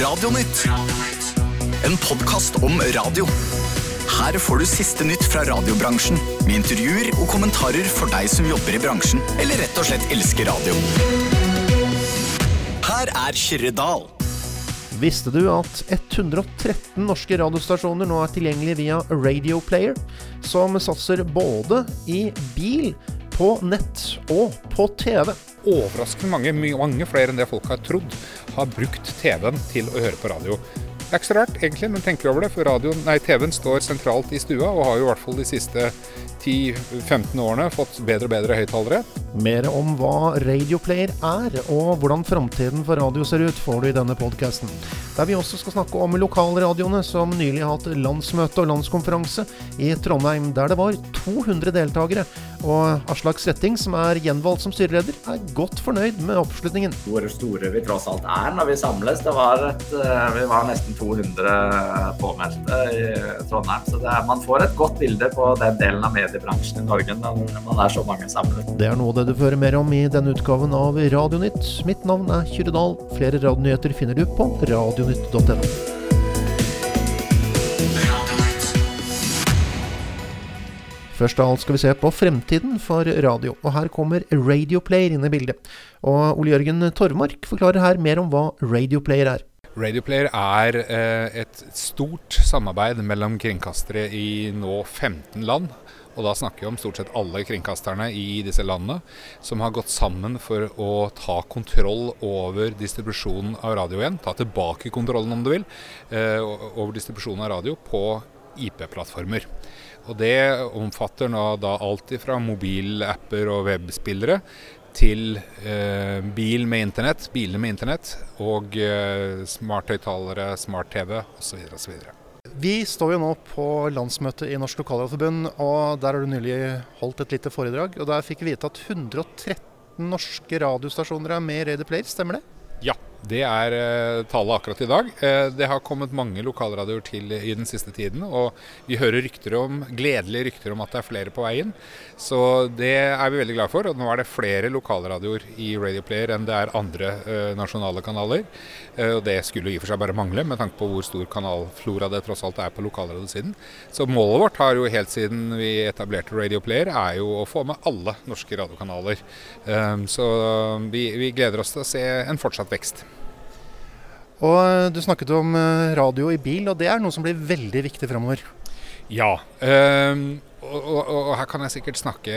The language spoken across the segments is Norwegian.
Radionytt. En podkast om radio. Her får du siste nytt fra radiobransjen, med intervjuer og kommentarer for deg som jobber i bransjen, eller rett og slett elsker radio. Her er Kyrre Dahl. Visste du at 113 norske radiostasjoner nå er tilgjengelige via Radio Player, som satser både i bil, på nett og på TV? Overraskende mange, mange flere enn det folk har trodd, har brukt TV-en til å høre på radio. Det er ikke så rart, egentlig, men tenker vi over det, for TV-en står sentralt i stua og har jo i hvert fall de siste 10-15 årene fått bedre og bedre høyttalere. Mer om hva Radioplayer er, og hvordan framtiden for radio ser ut, får du i denne podkasten. Der vi også skal snakke om lokalradioene som nylig har hatt landsmøte og landskonferanse i Trondheim, der det var 200 deltakere. Og Aslak Sretting, som er gjenvalgt som styreleder, er godt fornøyd med oppslutningen. hvor store vi tross alt er når vi samles. Det var et, eh, vi var nesten 200 påmeldte i Trondheim. Så er, man får et godt bilde på den delen av mediebransjen i Norge når man er så mange samlet. Det er noe av det du får høre mer om i denne utgaven av Radionytt. Mitt navn er Kyrre Dahl. Flere radionyheter finner du på radionytt.no. Først av alt skal vi se på fremtiden for radio, og her kommer Radioplayer inn i bildet. Og Ole Jørgen Tormark forklarer her mer om hva Radioplayer er. Radioplayer er eh, et stort samarbeid mellom kringkastere i nå 15 land. Og da snakker vi om stort sett alle kringkasterne i disse landene som har gått sammen for å ta kontroll over distribusjonen av radio igjen. Ta tilbake kontrollen, om du vil, eh, over distribusjonen av radio på IP-plattformer. Og Det omfatter nå da alt fra mobilapper og webspillere til eh, bil med internett, biler med internett og eh, smarthøyttalere, smart-TV osv. osv. Vi står jo nå på landsmøtet i Norsk Lokalradioforbund, og der har du nylig holdt et lite foredrag. Og der fikk vi vite at 113 norske radiostasjoner er med i Radioplayer, stemmer det? Ja, det er eh, tallet akkurat i dag. Eh, det har kommet mange lokalradioer til i den siste tiden, og vi hører rykter om, gledelige rykter om at det er flere på veien. Så det er vi veldig glad for. Og nå er det flere lokalradioer i Radio Player enn det er andre eh, nasjonale kanaler. Og det skulle i og for seg bare mangle, med tanke på hvor stor kanalflora det tross alt er på lokalradiosiden. Så målet vårt har jo helt siden vi etablerte Radio Player, er jo å få med alle norske radiokanaler. Så vi, vi gleder oss til å se en fortsatt vekst. Og eh, du snakket om eh, radio i bil, og det er noe som blir veldig viktig fremover. Ja. ehm, og, og, og her kan jeg sikkert snakke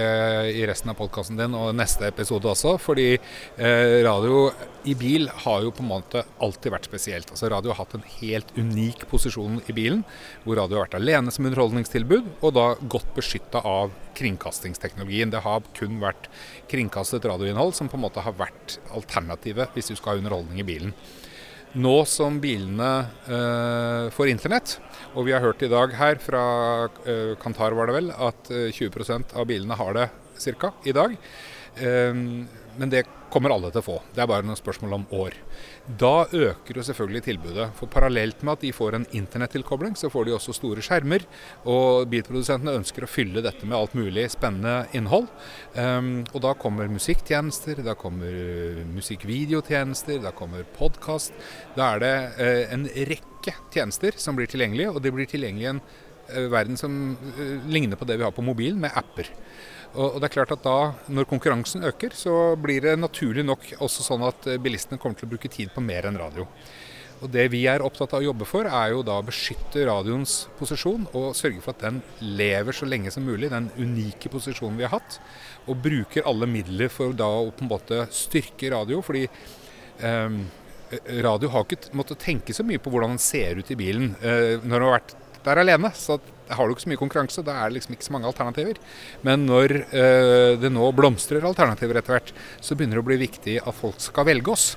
i resten av podkasten din og neste episode også. Fordi eh, radio i bil har jo på en måte alltid vært spesielt. Altså Radio har hatt en helt unik posisjon i bilen. Hvor radio har vært alene som underholdningstilbud, og da godt beskytta av kringkastingsteknologien. Det har kun vært kringkastet radioinnhold som på en måte har vært alternativet hvis du skal ha underholdning i bilen. Nå som bilene eh, får internett, og vi har hørt i dag her fra eh, Kantar var det vel, at eh, 20% av bilene har det ca. i dag. Eh, men det kommer alle til å få. Det er bare noe spørsmål om år. Da øker jo selvfølgelig tilbudet. For parallelt med at de får en internettilkobling, så får de også store skjermer. Og bilprodusentene ønsker å fylle dette med alt mulig spennende innhold. Um, og da kommer musikktjenester, da kommer musikkvideotjenester, da kommer podkast. Da er det eh, en rekke tjenester som blir tilgjengelige, og de blir tilgjengelige en verden som eh, ligner på det vi har på mobilen, med apper. Og, det er klart at da, Når konkurransen øker, så blir det naturlig nok også sånn at eh, bilistene kommer til å bruke tid på mer enn radio. Og Det vi er opptatt av å jobbe for, er jo da å beskytte radioens posisjon og sørge for at den lever så lenge som mulig, den unike posisjonen vi har hatt. Og bruker alle midler for da å på en måte styrke radio. fordi eh, radio har ikke måttet tenke så mye på hvordan den ser ut i bilen eh, når den har vært der alene. Så har du ikke så mye konkurranse, da er det liksom ikke så mange alternativer. Men når eh, det nå blomstrer alternativer etter hvert, så begynner det å bli viktig at folk skal velge oss.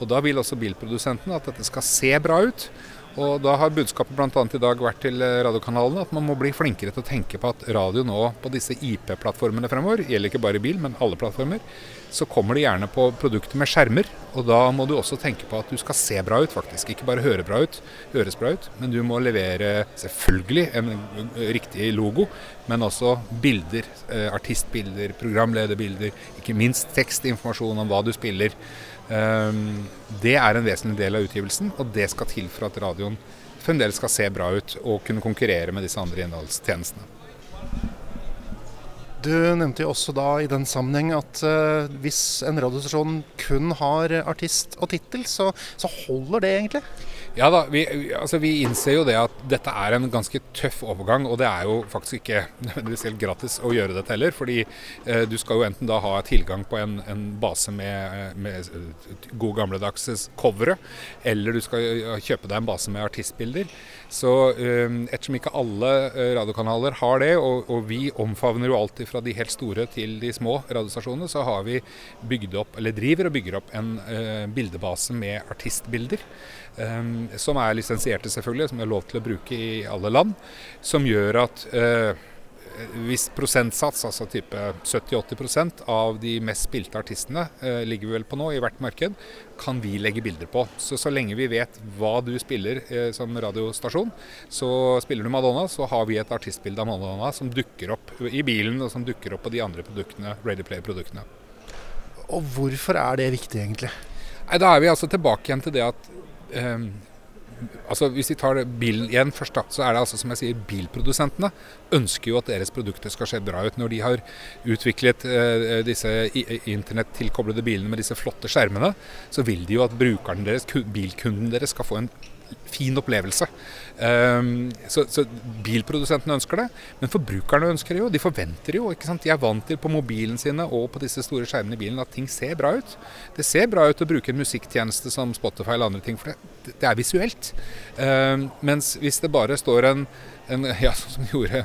Og da vil også bilprodusentene at dette skal se bra ut. Og da har budskapet bl.a. i dag vært til eh, radiokanalene at man må bli flinkere til å tenke på at radio nå på disse IP-plattformene fremover, gjelder ikke bare bil, men alle plattformer, så kommer det gjerne på produkter med skjermer. Og da må du også tenke på at du skal se bra ut, faktisk. Ikke bare høre bra ut, høres bra ut, men du må levere selvfølgelig en riktig logo, men også bilder. Eh, artistbilder, programlederbilder, ikke minst tekstinformasjon om hva du spiller. Um, det er en vesentlig del av utgivelsen, og det skal til for at radioen fremdeles skal se bra ut og kunne konkurrere med disse andre innholdstjenestene. Du nevnte jo også da i den sammenheng at uh, hvis en radiostasjon kun har artist og tittel, så, så holder det egentlig? Ja da, vi, altså vi, innser jo det at dette er en ganske tøff overgang. Og det er jo faktisk ikke nødvendigvis helt gratis å gjøre dette heller. Fordi eh, du skal jo enten da ha tilgang på en, en base med, med gode gamledagse covere, eller du skal kjøpe deg en base med artistbilder. Så eh, ettersom ikke alle eh, radiokanaler har det, og, og vi omfavner jo alltid fra de helt store til de små radiostasjonene, så har vi bygd opp, eller driver og bygger opp en eh, bildebase med artistbilder. Um, som er lisensierte, selvfølgelig, som er lov til å bruke i alle land. Som gjør at uh, hvis prosentsats, altså type 70-80% av de mest spilte artistene, eh, ligger vi vel på nå i hvert marked, kan vi legge bilder på. Så så lenge vi vet hva du spiller eh, som radiostasjon, så spiller du Madonna, så har vi et artistbilde av Madonna som dukker opp i bilen, og som dukker opp på de andre produktene, Ready Play-produktene. Og hvorfor er det viktig, egentlig? Nei, Da er vi altså tilbake igjen til det at um, altså Hvis vi tar bil igjen først, da, så er det altså som jeg sier, bilprodusentene ønsker jo at deres produkter skal se bra ut. Når de har utviklet eh, disse internettilkoblede bilene med disse flotte skjermene, så vil de jo at brukeren deres, bilkunden deres skal få en fin opplevelse. Um, så, så, bilprodusentene ønsker det, men forbrukerne ønsker det jo. De forventer jo. ikke sant? De er vant til på mobilen sine og på disse store skjermene i bilen at ting ser bra ut. Det ser bra ut å bruke en musikktjeneste som Spotify eller andre ting, for det, det er visuelt. Um, mens hvis det bare står en en, ja, som gjorde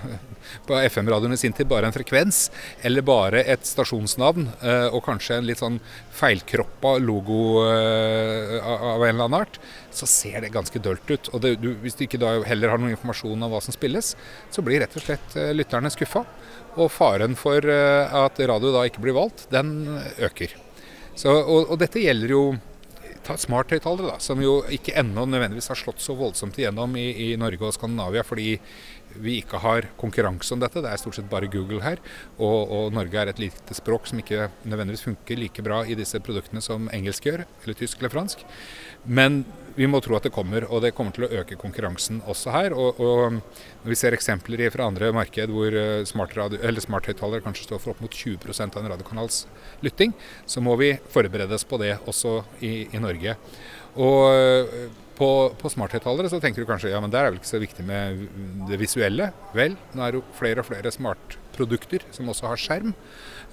på FM-radioen i sin tid, bare en frekvens, eller bare et stasjonsnavn, eh, og kanskje en litt sånn feilkroppa logo eh, av en eller annen art, så ser det ganske dølt ut. Og det, du, hvis du ikke da heller har noen informasjon om hva som spilles, så blir rett og slett eh, lytterne skuffa. Og faren for at radio da ikke blir valgt, den øker. Så, og, og dette gjelder jo ta smarthøyttalere, som jo ikke ennå nødvendigvis har slått så voldsomt igjennom i, i, Norge og Skandinavia, fordi vi ikke har konkurranse om dette. Det er stort sett bare Google her. Og, og, Norge er et lite språk som ikke nødvendigvis funker like bra i disse produktene som engelsk gjør, eller tysk eller fransk. Men vi må tro at det kommer, og det kommer til å øke konkurransen også her. Og, og når vi ser eksempler fra andre marked hvor eh, smart kanskje står for opp mot 20 av en radiokanals lytting, så må vi forberede oss på det også i, i Norge. Og på, på smarthøyttalere så tenker du kanskje ja, men der er vel ikke så viktig med det visuelle. Vel, nå er det jo flere og flere smartprodukter som også har skjerm.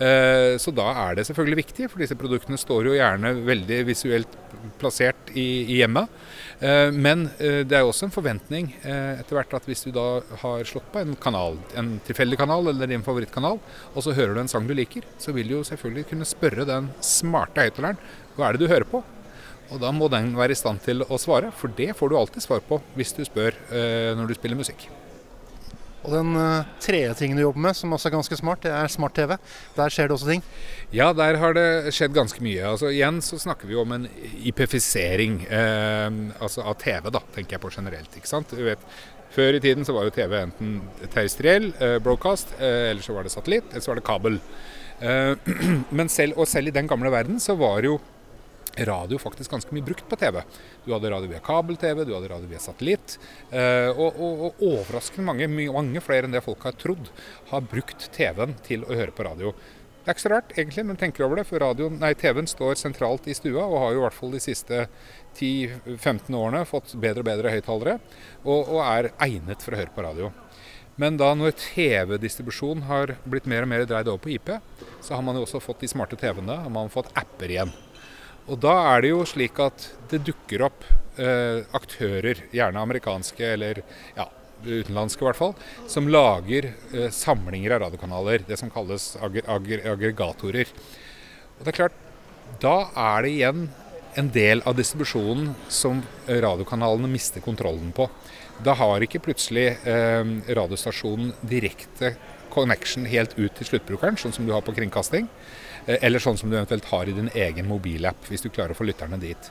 Eh, så da er det selvfølgelig viktig, for disse produktene står jo gjerne veldig visuelt plassert i, i hjemmet. Eh, men eh, det er jo også en forventning etter hvert at hvis du da har slått på en kanal, en tilfeldig kanal eller din favorittkanal, og så hører du en sang du liker, så vil du jo selvfølgelig kunne spørre den smarte høyttaleren hva er det du hører på? Og da må den være i stand til å svare, for det får du alltid svar på hvis du spør eh, når du spiller musikk. Og den uh, tredje tingen du jobber med, som også er ganske smart, det er smart-TV. Der skjer det også ting? Ja, der har det skjedd ganske mye. Altså Igjen så snakker vi om en IPFisering eh, altså av TV, da, tenker jeg på generelt. ikke sant? Du vet, før i tiden så var jo TV enten terrestriell, eh, broadcast, eh, eller så var det satellitt, eller så var det kabel. Eh, men selv, og selv i den gamle verden så var jo radio faktisk ganske mye brukt på TV. Du hadde radio via kabel-TV, du hadde radio via satellitt. Eh, og, og, og, overraskende mange, mange flere enn det folk har trodd, har brukt TV-en til å høre på radio. Det er ikke så rart, egentlig, når du tenker over det, for TV-en står sentralt i stua og har jo i hvert fall de siste 10-15 årene fått bedre og bedre høyttalere, og, og er egnet for å høre på radio. Men da når TV-distribusjon har blitt mer og mer dreid over på IP, så har man jo også fått de smarte TV-ene, og man har fått apper igjen. Og da er det jo slik at det dukker opp eh, aktører, gjerne amerikanske eller ja, utenlandske i hvert fall, som lager eh, samlinger av radiokanaler. Det som kalles ag ag aggregatorer. Og det er klart, da er det igjen en del av distribusjonen som radiokanalene mister kontrollen på. Da har ikke plutselig eh, radiostasjonen direkte connection helt ut til sluttbrukeren, sånn som du har på kringkasting. Eh, eller sånn som du eventuelt har i din egen mobilapp, hvis du klarer å få lytterne dit.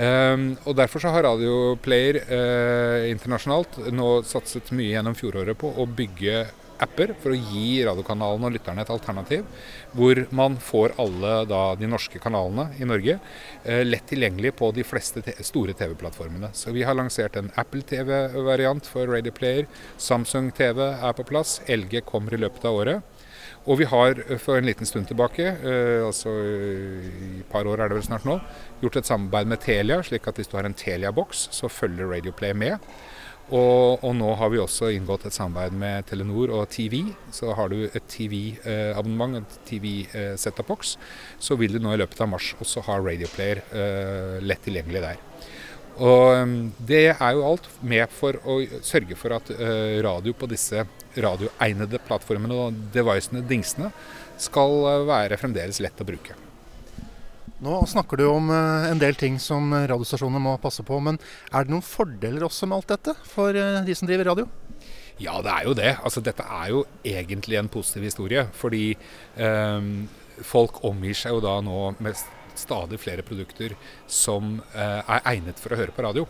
Um, og Derfor så har Radioplayer uh, internasjonalt nå satset mye gjennom fjoråret på å bygge apper for å gi radiokanalene og lytterne et alternativ. Hvor man får alle da, de norske kanalene i Norge eh, lett tilgjengelig på de fleste te store TV-plattformene. Så vi har lansert en Apple TV-variant for Radio Player. Samsung TV er på plass. LG kommer i løpet av året. Og vi har eh, for en liten stund tilbake, eh, altså i et par år er det vel snart nå, gjort et samarbeid med Telia, slik at hvis du har en Telia-boks, så følger Radioplay med. Og, og, nå har vi også inngått et samarbeid med Telenor og TV. Så har du et TV-abonnement, et TV-setup-boks, så vil du nå i løpet av mars også ha Radioplayer eh, lett tilgjengelig der. Og um, Det er jo alt med for å sørge for at uh, radio på disse radioegnede plattformene og devicene, dingsene, skal uh, være fremdeles lett å bruke. Nå snakker du om uh, en del ting som radiostasjonene må passe på, men er det noen fordeler også med alt dette for de som driver radio? Ja, det er jo det. Altså, dette er jo egentlig en positiv historie. Fordi eh, folk omgir seg jo da nå mest stadig flere produkter som eh, er egnet for å høre på radio.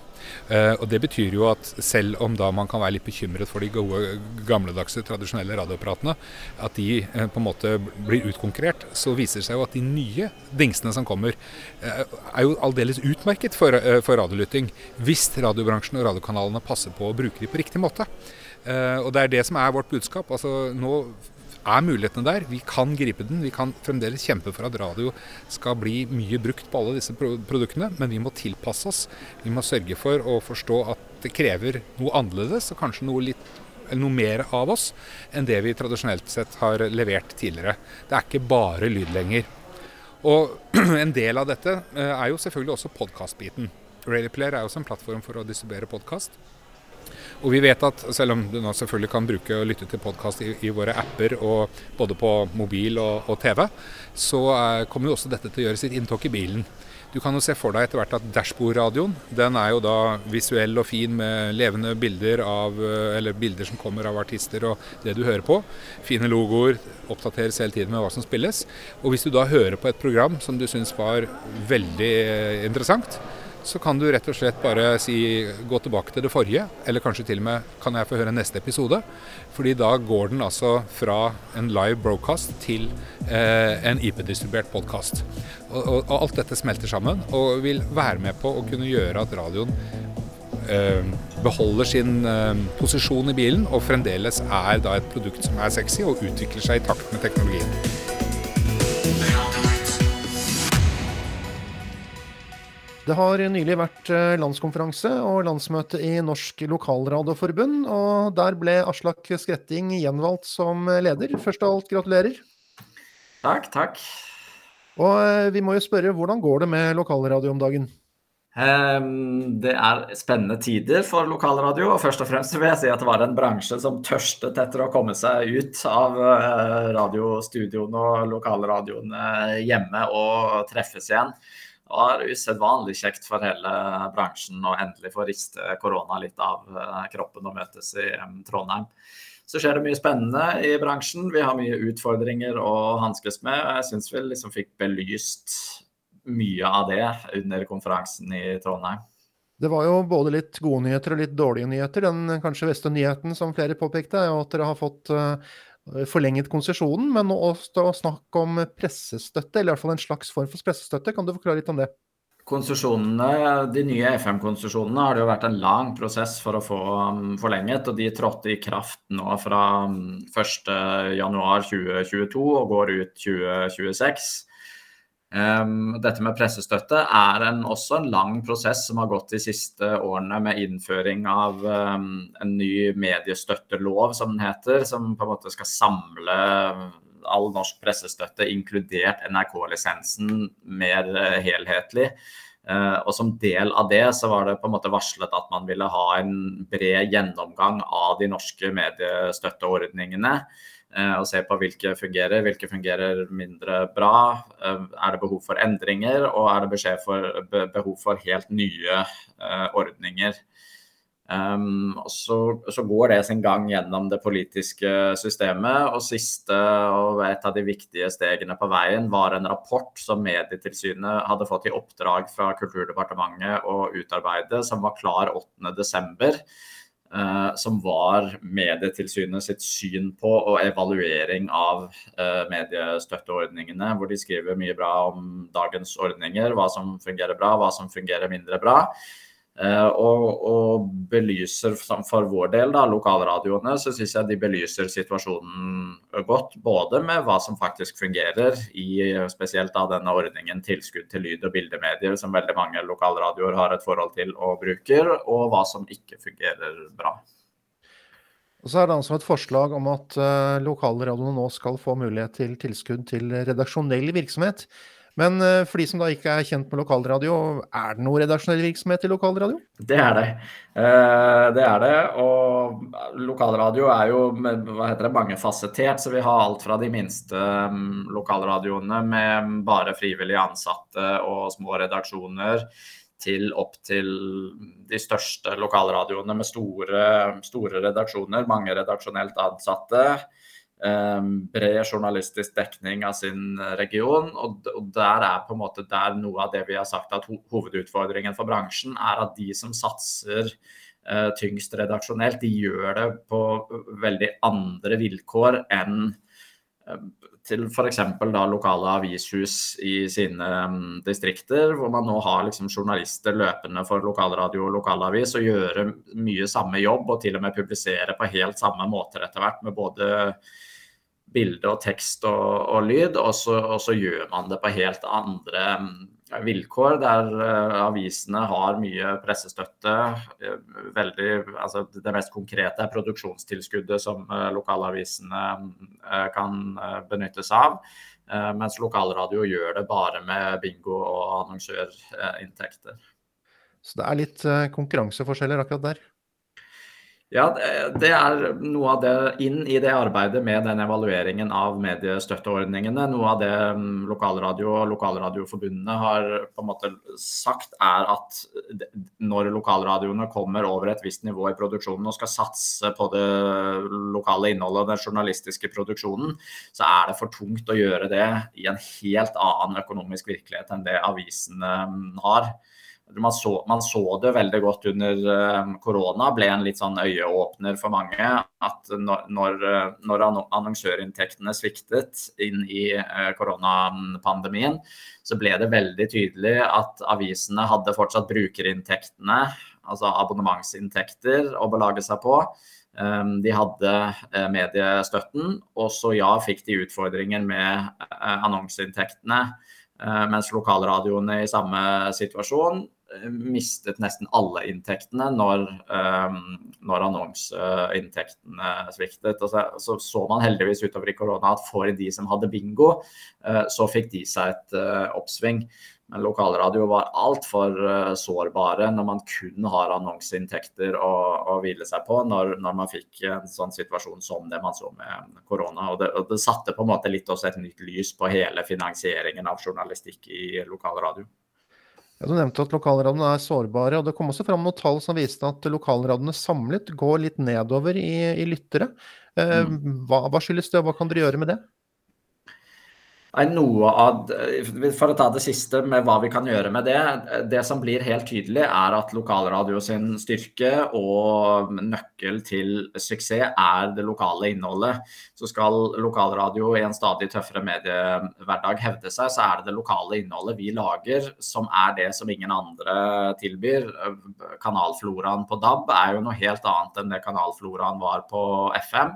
Eh, og Det betyr jo at selv om da man kan være litt bekymret for de gode, gamledagse, tradisjonelle radioapparatene, at de eh, på en måte blir utkonkurrert, så viser det seg jo at de nye dingsene som kommer, er jo aldeles utmerket for, for radiolytting. Hvis radiobransjen og radiokanalene passer på å bruke de på riktig måte. og Det er det som er vårt budskap. Altså, nå er mulighetene der. Vi kan gripe den. Vi kan fremdeles kjempe for at radio skal bli mye brukt på alle disse produktene, men vi må tilpasse oss. Vi må sørge for å forstå at det krever noe annerledes, og kanskje noe litt noe mer av oss enn det vi tradisjonelt sett har levert tidligere. Det er ikke bare lyd lenger. Og en del av dette eh, er jo selvfølgelig også podkastbiten. RadioPlayer er også en plattform for å distribuere podkast. Og vi vet at selv om du nå selvfølgelig kan bruke og lytte til podkast i, i, våre apper, og både på mobil og, og TV, så uh, kommer jo også dette til å gjøre sitt inntog i bilen. Du kan jo se for deg etter hvert at dashbordradioen den er jo da visuell og fin med levende bilder av, eh, eller bilder som kommer av artister og det du hører på. Fine logoer, oppdateres hele tiden med hva som spilles. Og hvis du da hører på et program som du syns var veldig eh, interessant, så kan du rett og slett bare si gå tilbake til det forrige, eller kanskje til og med kan jeg få høre neste episode. Fordi da går den altså fra en live broadcast til eh, en IP-distribuert podkast. Og, og, og, alt dette smelter sammen og vil være med på å kunne gjøre at radioen eh, beholder sin eh, posisjon i bilen og fremdeles er da et produkt som er sexy og utvikler seg i takt med teknologien. Det har nylig vært eh, landskonferanse og landsmøte i Norsk Lokalradioforbund, og der ble Aslak Skretting gjenvalgt som leder. Først av alt, gratulerer. Takk, takk. Og eh, vi må jo spørre, hvordan går det med lokalradio om dagen? Ehm, det er spennende tider for lokalradio, og først og fremst vil jeg si at det var en bransje som tørstet etter å komme seg ut av eh, radiostudioene og lokalradioene hjemme og treffes igjen. Det var usedvanlig kjekt for hele bransjen å endelig få riste korona litt av eh, kroppen og møtes i Trondheim. Så skjer det mye spennende i bransjen. Vi har mye utfordringer å hanskes med. Jeg syns vi liksom fikk belyst mye av det under konferansen i Trondheim. Det var jo både litt gode nyheter og litt dårlige nyheter. Den kanskje beste nyheten som flere påpekte, er jo at dere har fått Eh, forlenget konsesjonen, men nå å snakke om pressestøtte, eller i hvert fall en slags form for pressestøtte. Kan du forklare litt om det? Konsesjonene, De nye FM-konsesjonene har det jo vært en lang prosess for å få um, forlenget. og De trådte i kraft nå fra 1.1.2022 um, og går ut 2026. Um, dette med pressestøtte er en, også en lang prosess som har gått de siste årene med innføring av um, en ny mediestøttelov, som den heter, som på en måte skal samle all norsk pressestøtte, inkludert NRK-lisensen, mer uh, helhetlig. Uh, og Som del av det så var det på en måte varslet at man ville ha en bred gjennomgang av de norske mediestøtteordningene. Eh, og se på hvilke fungerer, hvilke fungerer mindre bra. Eh, er det behov for endringer, og er det for, behov for helt nye eh, ordninger. Um, og så, så, går det sin gang gjennom det politiske systemet. Og siste og et av de viktige stegene på veien var en rapport som Medietilsynet hadde fått i oppdrag fra Kulturdepartementet å utarbeide, som var klar 8.12. Uh, som var Medietilsynet sitt syn på og evaluering av uh, mediestøtteordningene. Hvor de skriver mye bra om dagens ordninger, hva som fungerer bra, hva som fungerer mindre bra. Uh, og, og, belyser for vår del, da, lokalradioene, så syns jeg de belyser situasjonen godt. Både med hva som faktisk fungerer i spesielt da denne ordningen tilskudd til lyd- og bildemedier, som veldig mange lokalradioer har et forhold til og bruker, og hva som ikke fungerer bra. Og så er det altså et forslag om at uh, lokalradioene nå skal få mulighet til tilskudd til redaksjonell virksomhet. Men uh, for de som da ikke er kjent med lokalradio, er det noe redaksjonell virksomhet i lokalradio? Det er det. Uh, det er det. Og lokalradio er jo hva heter det, mangefasettert, så vi har alt fra de minste um, lokalradioene med bare frivillige ansatte og små redaksjoner til opp til de største lokalradioene med store, store redaksjoner, mange redaksjonelt ansatte. Um, bred journalistisk dekning av sin region. Og, der er på en måte der noe av det vi har sagt at hovedutfordringen for bransjen er at de som satser uh, tyngst redaksjonelt, de gjør det på veldig andre vilkår enn uh, til f.eks. lokale avishus i sine um, distrikter, hvor man nå har liksom journalister løpende for lokalradio og lokalavis og gjøre mye samme jobb og til og med publisere på helt samme måter etter hvert med både bilde og tekst og, og lyd, og så, og så, gjør man det på helt andre um, vilkår der uh, avisene har mye pressestøtte. Uh, veldig, altså det mest konkrete er produksjonstilskuddet som uh, lokalavisene kan benyttes av. Mens lokalradio gjør det bare med bingo og annonsørinntekter. Så det er litt konkurranseforskjeller akkurat der? Ja, det er noe av det inn i det arbeidet med den evalueringen av mediestøtteordningene. Noe av det mm, lokalradio og lokalradioforbundene har på en måte sagt, er at når lokalradioene kommer over et visst nivå i produksjonen og skal satse på det lokale innholdet og den journalistiske produksjonen, så er det for tungt å gjøre det i en helt annen økonomisk virkelighet enn det avisene mm, har. Man så, man så, det veldig godt under eh, korona, ble en litt sånn øyeåpner for mange. At når, når annonsørinntektene sviktet inn i eh, koronapandemien, så ble det veldig tydelig at avisene hadde fortsatt brukerinntektene, altså abonnementsinntekter, å belage seg på. Eh, de hadde mediestøtten, og så ja, fikk de utfordringer med annonseinntektene. Mens lokalradioene i samme situasjon mistet nesten alle inntektene når, um, når annonseinntektene sviktet. Så, så, så man heldigvis utover i korona at for de som hadde bingo, uh, så fikk de seg et uh, oppsving. Men lokalradio var altfor uh, sårbare når man kun har annonseinntekter å, å hvile seg på, når, når, man fikk en sånn situasjon som det man så med korona. Og det, og det satte på en måte litt også et nytt lys på hele finansieringen av journalistikk i lokalradio. Ja, du nevnte at lokalradioene er sårbare, og det kom også fram noen tall som viste at lokalradioene samlet går litt nedover i, i lyttere. Eh, mm. hva, hva, skyldes det, og hva kan dere gjøre med det? Noe av, For å ta det siste med hva vi kan gjøre med det. Det som blir helt tydelig, er at lokalradio sin styrke og nøkkel til suksess er det lokale innholdet. Så skal lokalradio i en stadig tøffere mediehverdag hevde seg, så er det det lokale innholdet vi lager som er det som ingen andre tilbyr. Kanalfloraen på DAB er jo noe helt annet enn det kanalfloraen var på FM.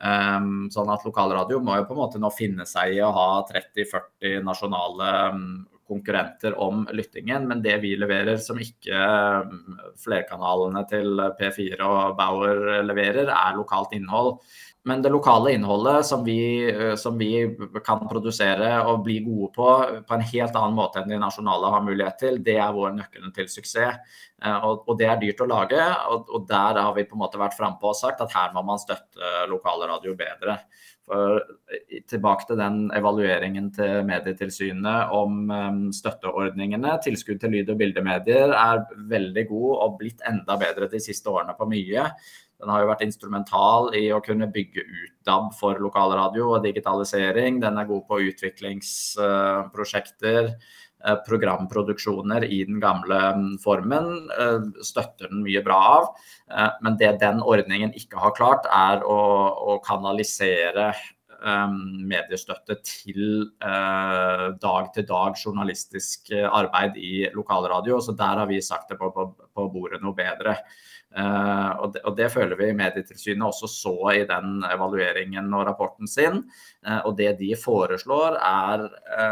Um, sånn at lokalradio må jo på en måte nå finne seg i å ha 30-40 nasjonale um, konkurrenter om lyttingen, men det vi leverer som ikke um, flerkanalene til P4 og Bauer leverer, er lokalt innhold. Men det lokale innholdet som vi, eh, som vi, kan produsere og bli gode på på en helt annen måte enn de nasjonale har mulighet til, det er vår nøkkelen til suksess. Eh, og, og, det er dyrt å lage, og, og der har vi på en måte vært frampå og sagt at her må man støtte lokale radio bedre. For eh, Tilbake til den evalueringen til Medietilsynet om støtteordningene. Tilskudd til lyd- og bildemedier er veldig god og blitt enda bedre de siste årene på mye. Den har jo vært instrumental i å kunne bygge ut DAB for lokalradio og digitalisering. Den er god på utviklingsprosjekter. programproduksjoner i den gamle mm, formen. Støtter den mye bra av. Men det den ordningen ikke har klart, er å, å kanalisere mediestøtte til dag-til-dag journalistisk arbeid i lokalradio. Så der har vi sagt det på, på, på bordet noe bedre. Uh, og, det, og, det, føler vi Medietilsynet også så i den evalueringen og rapporten sin. Uh, og det de foreslår er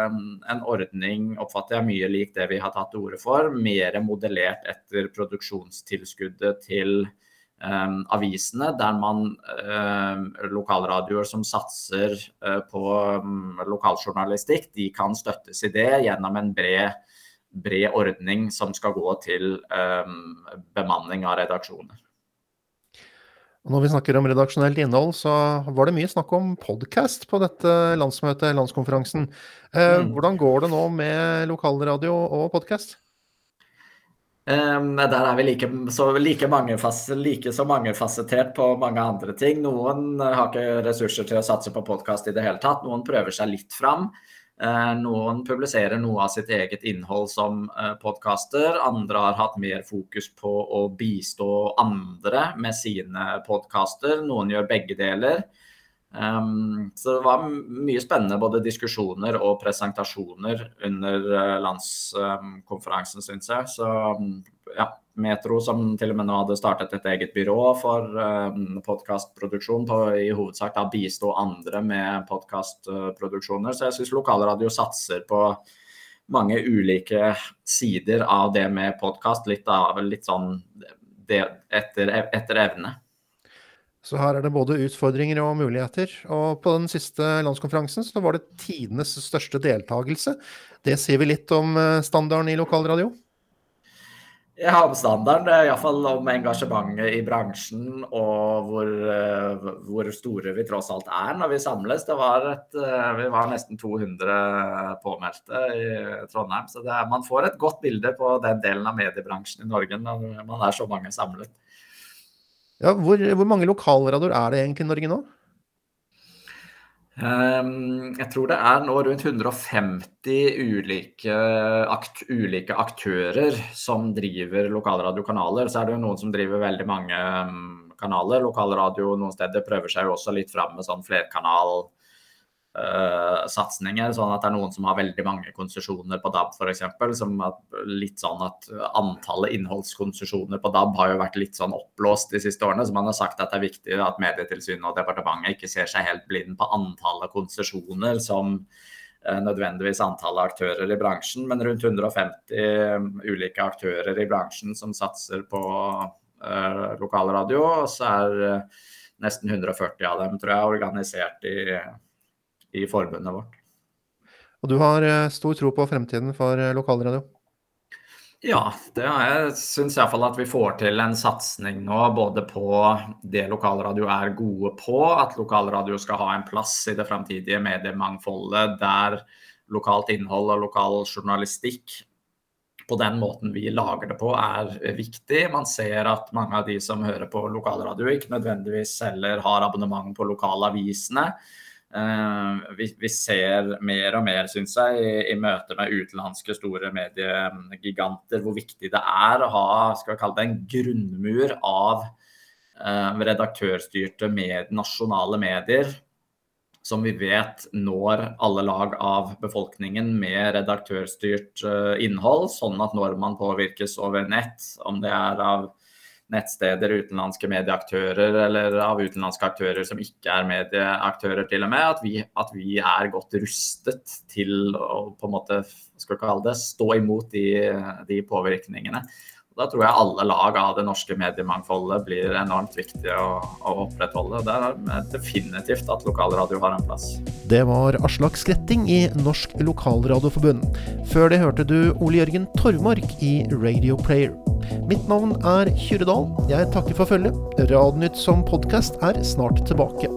um, en ordning, oppfatter jeg mye lik det vi har tatt til orde for, mer modellert etter produksjonstilskuddet til avisene, der man um, lokalradioer som satser uh, på lokaljournalistikk, de kan støttes i det gjennom en bred bred ordning som skal gå til bemanning av redaksjoner. Når vi snakker om redaksjonelt innhold, så var det mye snakk om podkast på dette landsmøtet, landskonferansen. Eh, mm. Hvordan går det nå med lokalradio og podkast? Um, der er vi like så, like, like så mangefasettert på mange andre ting. Noen har ikke ressurser til å satse på podkast i det hele tatt. Noen prøver seg litt fram. Eh, noen publiserer noe av sitt eget innhold som eh, podkaster. Andre har hatt mer fokus på å bistå andre med sine podkaster. Noen gjør begge deler. Um, så det var mye spennende både diskusjoner og presentasjoner under uh, landskonferansen, um, syns jeg. Så ja, Metro, som til og med nå hadde startet et eget byrå for um, podkastproduksjon, i hovedsak da bistå andre med podkastproduksjoner. Så jeg syns lokalradio satser på mange ulike sider av det med podkast. Litt, litt sånn det, etter, etter evne. Så her er det både utfordringer og muligheter. Og på den siste landskonferansen så var det tidenes største deltakelse. Det sier vi litt om eh, standarden i lokalradio? Ja, om standarden. Iallfall om engasjementet i bransjen og hvor, eh, hvor, store vi tross alt er når vi samles. Det var et, eh, vi var nesten 200 påmeldte i Trondheim. Så er, man får et godt bilde på den delen av mediebransjen i Norge når man er så mange samlet. Ja, hvor, hvor mange lokalradioer er det egentlig i Norge nå? Um, jeg tror det er nå rundt 150 ulike, akt, ulike, aktører som driver lokalradiokanaler. Så er det jo noen som driver veldig mange um, kanaler. Lokalradio noen steder prøver seg jo også litt fram med sånn flerkanal uh, satsinger. Sånn at det er noen som har veldig mange konsesjoner på DAB f.eks. Litt sånn at antallet innholdskonsesjoner på DAB har jo vært litt sånn oppblåst de siste årene. Så man har sagt at det er viktig at Medietilsynet og departementet ikke ser seg helt blind på antallet konsesjoner som uh, nødvendigvis antallet aktører i bransjen, men rundt 150 ulike aktører i bransjen som satser på uh, lokalradio. Og så er nesten 140 av dem, tror jeg, organisert i i forbundet vårt. Og du har eh, stor tro på fremtiden for eh, lokalradio? Ja, det jeg. Syns iallfall at vi får til en satsing nå både på det lokalradio er gode på, at lokalradio skal ha en plass i det fremtidige mediemangfoldet der lokalt innhold og lokal journalistikk på den måten vi lager det på, er viktig. Man ser at mange av de som hører på lokalradio, ikke nødvendigvis heller har abonnement på lokalavisene. Uh, vi, vi, ser mer og mer, syns jeg, i, i møte med utenlandske store mediegiganter, hvor viktig det er å ha skal vi kalle det en grunnmur av eh, redaktørstyrte med, nasjonale medier som vi vet når alle lag av befolkningen med redaktørstyrt eh, innhold, sånn at når man påvirkes over nett, om det er av nettsteder, utenlandske medieaktører eller av utenlandske aktører som ikke er medieaktører, til og med. At vi, at vi er godt rustet til å på en måte skal kalle det, stå imot de, de påvirkningene. Da tror jeg alle lag av det norske mediemangfoldet blir enormt viktig å, å opprettholde. Der er definitivt at lokalradio har en plass. Det var Aslak Skretting i Norsk Lokalradioforbund. Før det hørte du Ole Jørgen Tormark i Radio Player. Mitt navn er Kyrre Dahl. Jeg takker for følget. Radnytt som podkast er snart tilbake.